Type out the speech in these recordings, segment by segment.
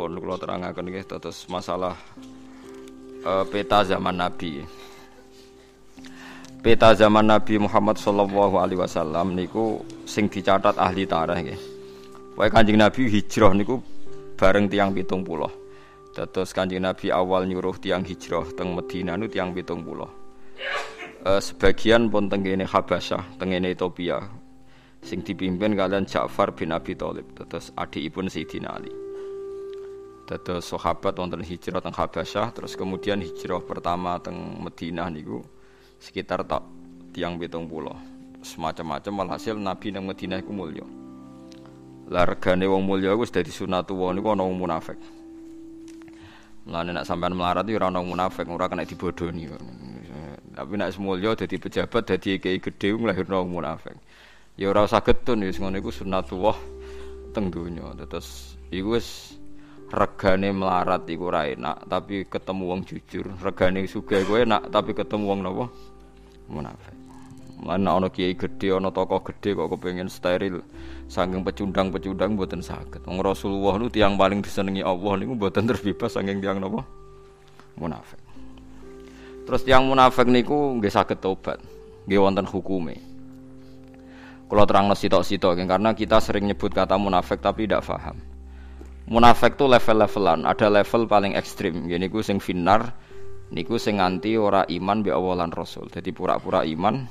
pun kula terangaken nggih terus masalah uh, peta zaman Nabi. Peta zaman Nabi Muhammad sallallahu alaihi wasallam niku sing dicatat ahli tarikh nggih. Wae Kanjeng Nabi hijrah niku bareng tiang pitung puluh. Terus Kanjeng Nabi awal nyuruh tiang hijrah teng Madinah nu tiang pitung puluh. Uh, sebagian pun tenggene Habasyah, tenggene Ethiopia, sing dipimpin kalian Ja'far bin Abi Thalib terus adikipun Sayyidina Ali terus sahabat wonten hijrah teng Habasyah terus kemudian hijrah pertama teng Madinah niku sekitar tak tiang betung pulau semacam-macam walhasil Nabi nang Madinah iku mulya. Largane wong mulya wis dadi sunatullah niku ana wong munafik. Mulane nek sampean melarat iki ora ana munafik, ora kena dibodoni. Tapi nek semulya dadi pejabat dadi kiai gedhe nglahirno wong munafik. Ya ora usah getun wis ngono iku sunnatullah teng donya. Terus iku wis regane melarat iku ora enak tapi ketemu wong jujur regane sugih kowe enak tapi ketemu wong napa munafik Mana ana kiai gede, ana tokoh gede kok kepengen steril, saking pecundang-pecundang buatan sakit. Wong Rasulullah nu tiang paling disenengi Allah niku buatan terbebas saking tiang napa? Munafik. Terus tiang munafik niku nggih saged tobat, nggih wonten hukume. Kalau terang sitok-sitok, karena kita sering nyebut kata munafik tapi tidak paham. Munafik itu level-levelan, ada level paling ekstrim. Gini gue sing finar, niku sing nganti ora iman bi awalan rasul. Jadi pura-pura iman,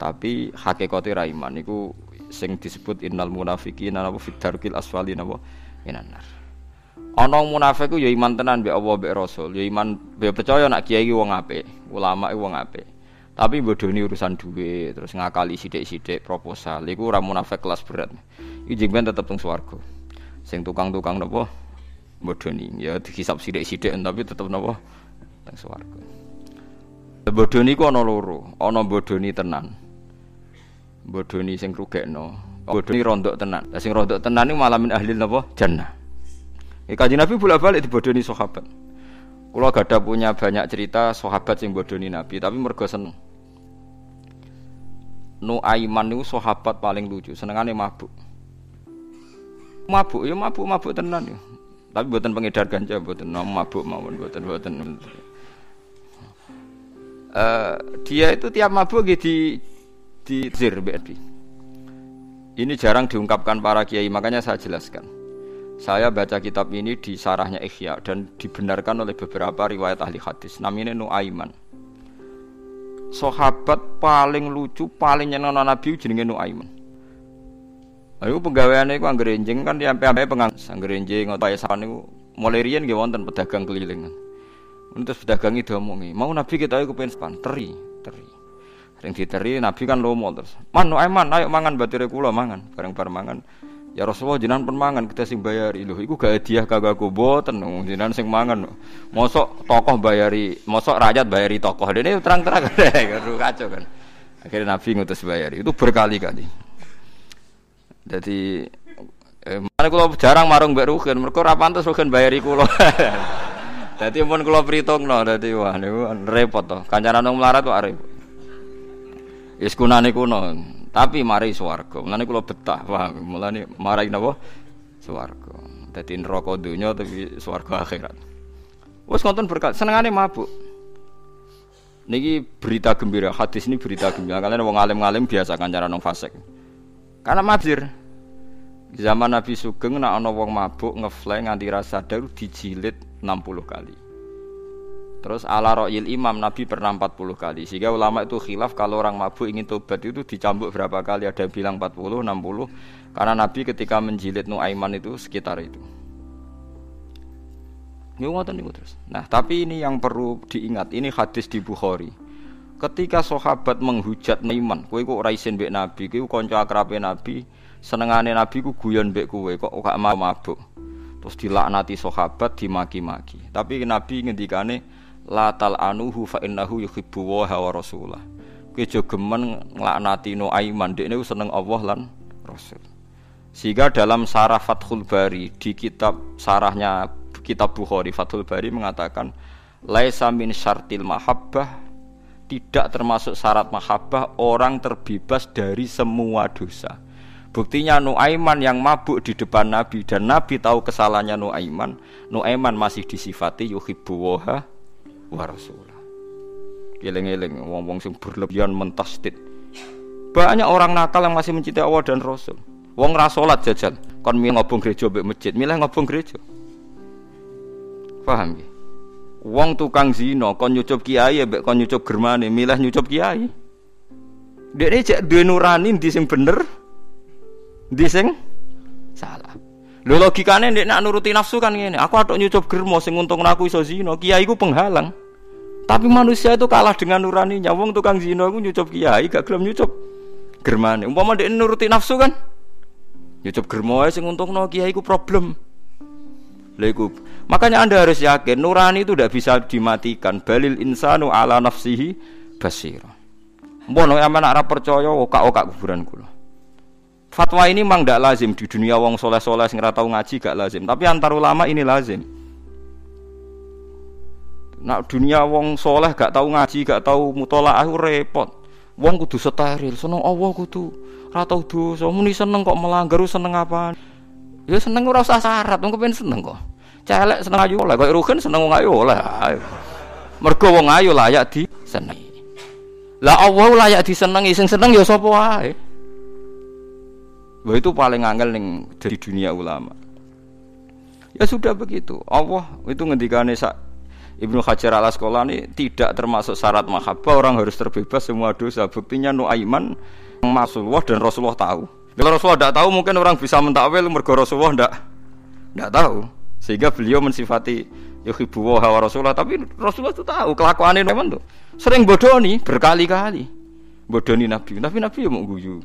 tapi hakikatnya ra iman. Niku sing disebut innal munafiqina napa fitarkil asfali napa minanar. Ana munafik ku ya iman tenan bi Allah bi rasul, ya iman bi percaya nak kiai wong apik, ulama wong apik. Tapi bodoni urusan duit, terus ngakali sidik-sidik proposal. Iku ora munafik kelas berat. Iki jengben tetep teng. Sing tukang-tukang napa bodoni. Ya dihisap sidik-sidik tapi tetep napa teng swarga. Bodoni ku ana loro, ana bodoni tenan. Bodoni sing rugekno. Bodoni rondok tenan. Sing rondok tenan niku malamin ahli napa? Jannah. Iki kanjeng Nabi bolak-balik dibodoni sahabat. Kulo gada punya banyak cerita sahabat sing bodoni Nabi, tapi mergo seneng. Nu Aiman niku sahabat paling lucu, senengane mabuk. Mabuk ya mabuk mabuk tenan ya. Tapi buatan pengedar ganja, buatan mabuk mawon, buatan buatan. Uh, dia itu tiap mabuk gitu di di zir BRD. Ini jarang diungkapkan para kiai, makanya saya jelaskan. Saya baca kitab ini di sarahnya Ikhya dan dibenarkan oleh beberapa riwayat ahli hadis. Namanya Nuaiman. Sahabat paling lucu, paling nyenang Nabi jenenge Nuaiman. Ayo penggaweane iku anggere enjing kan sampai-sampai pengang anggere enjing utawa sawan niku mulai riyen nggih wonten pedagang keliling. Terus pedagang itu omongi, mau Nabi kita iku pengen span teri, teri. Sing diteri Nabi kan lomo terus. Man Nuaiman ayo mangan batire kula mangan, bareng-bareng mangan. Ya Rasulullah jenengan pun mangan kita sing bayari lho iku gak hadiah kagak aku boten jenengan sing mangan. Mosok tokoh bayari, mosok rakyat bayari tokoh. Dene terang-terang kacau kan. Akhirnya Nabi ngutus bayari. Itu berkali-kali. Jadi eh, mana kalau jarang marung mbak Rugen, mereka rapan tuh Rugen bayari kulo. Jadi pun kulo perhitung no, jadi wah niku repot toh. Kancanan nong melarat tuh arep. Iskunane kuno. Tapi mari swarga. Mulane kula betah, paham. Mulane marai napa? Swarga. Dadi neraka donya tapi swarga akhirat. Wes ngonten berkat senengane mabuk. Niki berita gembira, hadis ini berita gembira. Kalian wong alim-alim biasa kan cara nong fasik. Karena mabir. Zaman Nabi Sugeng nak ana wong mabuk ngefly nganti rasa daru dijilid 60 kali. Terus ala ro'il imam Nabi pernah 40 kali. Sehingga ulama itu khilaf kalau orang mabuk ingin tobat itu dicambuk berapa kali. Ada yang bilang 40, 60. Karena Nabi ketika menjilid Nuaiman itu sekitar itu. Ini terus. Nah, tapi ini yang perlu diingat. Ini hadis di Bukhari. Ketika sahabat menghujat Nuaiman, kowe kok raisin mbek Nabi, kowe kanca akrabe Nabi, senengane Nabi ku guyon mbek kowe kok gak mau mabuk. Terus dilaknati sahabat, dimaki-maki. Tapi Nabi ngendikane la tal anuhu fa innahu yuhibbu wa rasulah. Kowe aja gemen nglaknati no aiman, dekne seneng Allah lan Rasul. Sehingga dalam sarah Fathul Bari di kitab sarahnya kitab Bukhari Fathul Bari mengatakan laisa min syartil mahabbah tidak termasuk syarat mahabbah orang terbebas dari semua dosa. Buktinya Nuaiman yang mabuk di depan Nabi dan Nabi tahu kesalahannya Nuaiman, Nuaiman masih disifati yuhibbu waha wa rasulah. Eling-eling wong-wong sing berlebihan mentasdid. Banyak orang nakal yang masih mencintai Allah dan Rasul. Wong ra salat jajal, kon milih ngobong gereja mbek masjid, milih ngobong gereja. Paham ya? Wong tukang zina kon nyucup kiai mbek kon nyucup germane, milih nyucup kiai. Dekne cek duwe nurani ndi sing bener, ndi sing salah. Lho logikane nek nak nuruti nafsu kan ngene. Aku atok nyucup germo sing untung aku iso zina, kiai ku penghalang. Tapi manusia itu kalah dengan nuraninya. Wong tukang zina iku nyucup kiai gak gelem nyucup germane. Umpama ndek nuruti nafsu kan nyucup germo sing untungno kiai ku problem. Lha Makanya Anda harus yakin nurani itu tidak bisa dimatikan. Balil insanu ala nafsihi basira. Mbono aman ora percaya oka-oka kuburan kula. Fatwa ini memang tidak lazim di dunia wong soleh-soleh sing tahu ngaji gak lazim, tapi antar ulama ini lazim. Nak dunia wong soleh gak tahu ngaji, gak tahu mutolaah repot. Wong kudu steril, seneng Allah kudu ora tau dosa, muni seneng kok melanggar seneng apa? Ya seneng ora usah syarat, wong kepen seneng kok. Celek seneng ayu oleh, kok rugen seneng wong ayu oleh. Mergo wong ayu layak di seneng. Lah Allah layak disenengi, sing seneng ya sapa wae. Itu paling angel ning dari dunia ulama. Ya sudah begitu. Allah itu ngendikane sak Ibnu Hajar al Asqalani tidak termasuk syarat mahabbah orang harus terbebas semua dosa. Buktinya Nuaiman Rasulullah dan Rasulullah tahu. Kalau Rasulullah tidak tahu mungkin orang bisa mentakwil mergo Rasulullah tidak tidak tahu. Sehingga beliau mensifati yuhibbu wa Rasulullah tapi Rasulullah itu tahu kelakuan memang tuh. Sering bodoni berkali-kali. Bodoni Nabi. Tapi Nabi ya mau guyu.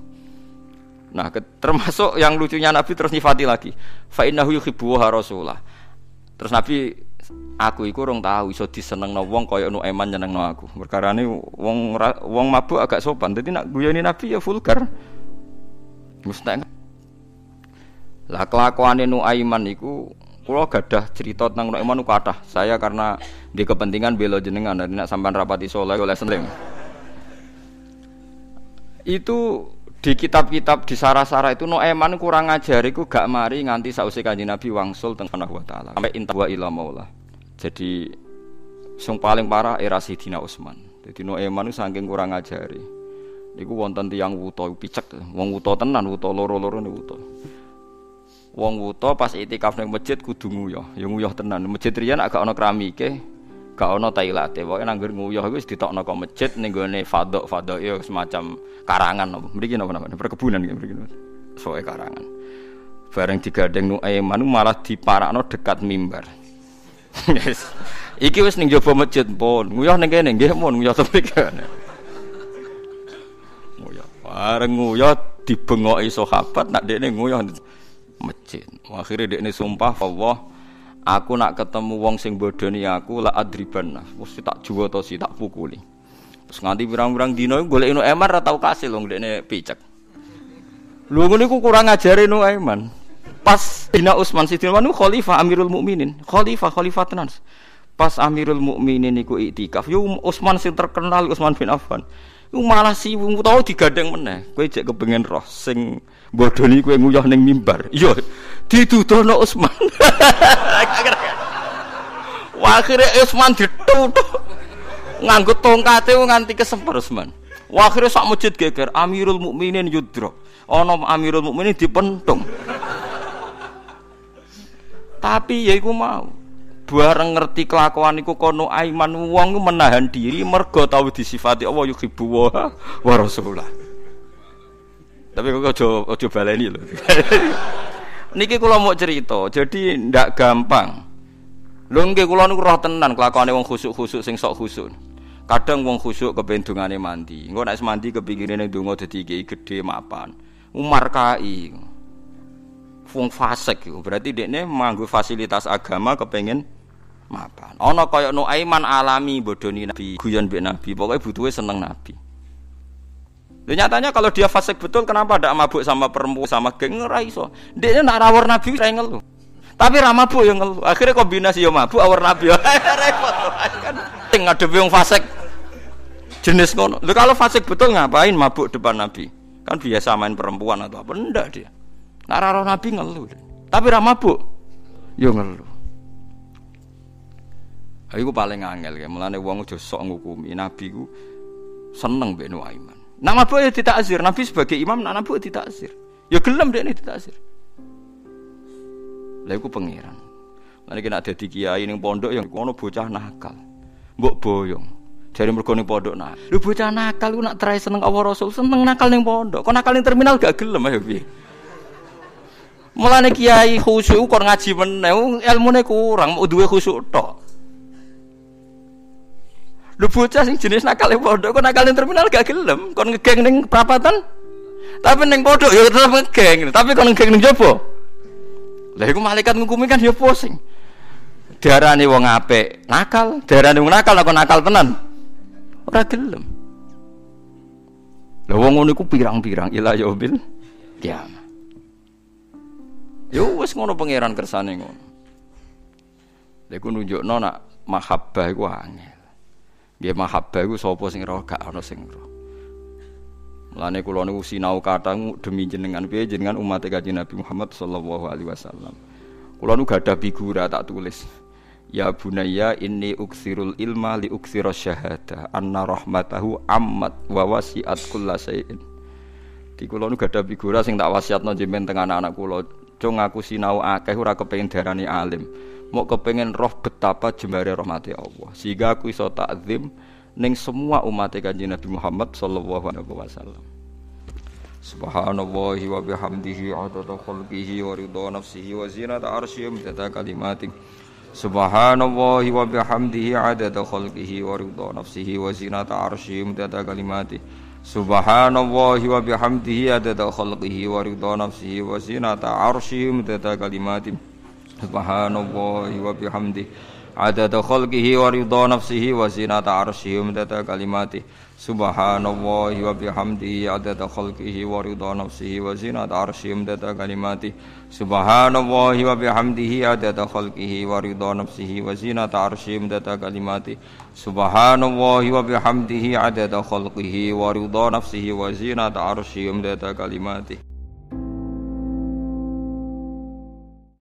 Nah, termasuk yang lucunya Nabi terus nyifati lagi. Fa innahu yuhibbu Rasulullah. Terus Nabi aku iku rong tahu iso disenengno wong kaya nu eman nyenengno aku. Perkarane wong wong mabuk agak sopan. Dadi nak guyoni Nabi ya vulgar. Mustahil. Lah kelakuane nu Aiman iku Kulo gadah cerita tentang Nu'man kathah. Saya karena di kepentingan belo jenengan dan nak sampean rapati soleh oleh seling. Itu di kitab-kitab di sarah-sarah itu Nu'man kurang ajar gak mari nganti sausi kanjeng Nabi wangsul tentang wa taala sampai inta wa ila maula. Jadi sing paling parah era Sidina Utsman. Jadi Nu'man saking kurang ajari. Iku wonten tiyang wuta picek, wong wuta tenan, wuta loro-loro ne wuta. Wong wuto pas itikaf ning masjid kudu nguyah, ya nguyah tenan. Masjid riyen agak ana keramike, gak ana tailate. Pokoke nanggur nguyah iku wis ditokno kok masjid ning gone fadhok fadhok ya semacam karangan apa. Mriki napa namanya? Perkebunan iki mriki. Soe karangan. Bareng digandeng nu Aiman malah diparakno dekat mimbar. Yes. Iki wis ning jaba masjid pun. Nguyah ning kene nggih pun nguyah tepi kene. Nguyah. Bareng nguyah dibengoki sahabat nak dekne nguyah masjid. Akhirnya dia ini sumpah Allah aku nak ketemu wong sing bodoni aku lah adriban mesti tak jual atau si tak pukuli. Terus nganti birang-birang dino golek inu emar atau kasih loh dia ini picek. Lu ngene ku kurang ngajarin nu eman. Pas Dina Utsman Sidin Manu khalifah Amirul Mukminin, khalifah khalifah tenan. Pas Amirul Mukminin niku iktikaf, yo Utsman sing terkenal Utsman bin Affan. Iku malah si wong tau digadeng meneh. Kowe jek kepengen roh sing bodoni kowe nguyah ning mimbar. Iya, dituduhno Utsman. Wah, akhirnya Utsman dituduh nganggo tongkate nganti kesemper Utsman. Akhirnya sak masjid geger Amirul Mukminin yudro. Ana Amirul Mukminin dipentung. Tapi ya iku mau bareng ngerti kelakuan iku kono aiman wong menahan diri mergo tau disifati Allah yuhibbu wa wa rasulullah. Tapi kok aja aja baleni lho. Niki kula mau cerita, jadi ndak gampang. Lho nggih kula niku roh tenan kelakuane wong khusuk-khusuk sing sok khusuk. Kadang wong khusuk kepen dungane mandi. Engko nek mandi kepingine donga dadi gede mapan. Umar kai. Wong fasik. Berarti dekne manggo fasilitas agama kepengen mapan. Ana kaya Nuaiman alami bodoni Nabi, guyon mbek Nabi. Pokoke butuhe seneng Nabi. Dan nyatanya kalau dia fasik betul, kenapa tidak mabuk sama perempuan sama geng ora iso. Dia nak rawar Nabi saya ngeluh. Tapi ra mabuk yang ngeluh. Akhirnya kombinasi yo mabuk awar Nabi. Repot. Kan ngadepi wong fasik jenis ngono. Lho kalau fasik betul ngapain mabuk depan Nabi? Kan biasa main perempuan atau apa? Enggak dia. Nah, roh Nabi ngeluh. Tapi ra mabuk. Yo ngeluh. Iku paling angel ya, mulane wong aja sok ngukumi Nabi ku seneng mbek Nuaiman. Nak mabuk ya ditakzir, Nabi sebagai imam nak mabuk ditakzir. Ya gelem dekne ditakzir. Lha iku pangeran. Lan iki nek dadi kiai ning pondok yang kono bocah nakal. Mbok boyong. Jare mergo ning pondok nah. Lho bocah nakal ku nak trai seneng Allah Rasul, seneng nakal ning pondok. Kok nakal ning terminal gak gelem ayo piye? Mulane kiai khusyuk kok ngaji meneh, ilmune kurang, mau duwe khusyuk tok. Lu bocah sing jenis nakal ning pondok kok nakal ning terminal gak gelem, kon ngegeng ning perapatan. Tapi ning pondok ya tetep ngegeng, tapi kon ngegeng ning jopo. Lah iku malaikat ngukumi kan ya pusing. Darane wong apik nakal, darane wong nakal kok nakal tenan. Ora gelem. Lah wong ngono pirang-pirang ila yaumil kiamat. Yo wis ngono pangeran kersane ngono. Lha iku nunjukno nak mahabbah iku angel. Nggih mahabbah iku sapa sing roh gak ana sing roh. Mulane kula niku sinau kathah demi jenengan piye jenengan umat Kanjeng Nabi Muhammad sallallahu alaihi wasallam. Kula nu gadah figura tak tulis. Ya bunayya inni uksirul ilma li uksira syahada anna rahmatahu ammat wa wasi'at kullasain. Di kula nu gadah figura sing tak wasiatno jenengan teng anak-anak kula Cung aku sinau akeh ora kepengin darani alim. Mau kepengin roh betapa jembare rahmati Allah. Sehingga aku iso takzim ning semua umat Kanjeng Nabi Muhammad sallallahu alaihi wasallam. Subhanallahi wa bihamdihi adada khalqihi wa ridha nafsihi wa zinata arsyihi wa kalimati. Subhanallahi wa bihamdihi adada khalqihi wa ridha nafsihi wa zinata arsyihi kalimati. Subhanallahi wa bihamdihi adada khalqihi wa ridha nafsihi wa zinata arsyihi midada kalimati Subhanallahi wa bihamdihi adada khalqihi wa ridha nafsihi wa zinata arsyihi midada kalimati Subhanallahi wa bihamdihi adada khalqihi wa ridha nafsihi wa zinata arsyihi midada kalimati Subhanallahi wa bihamdihi adada khalqihi wa ridha nafsihi wa zinata arsyihi midada kalimati Subhanallahi wa bihamdihi adada khalqihi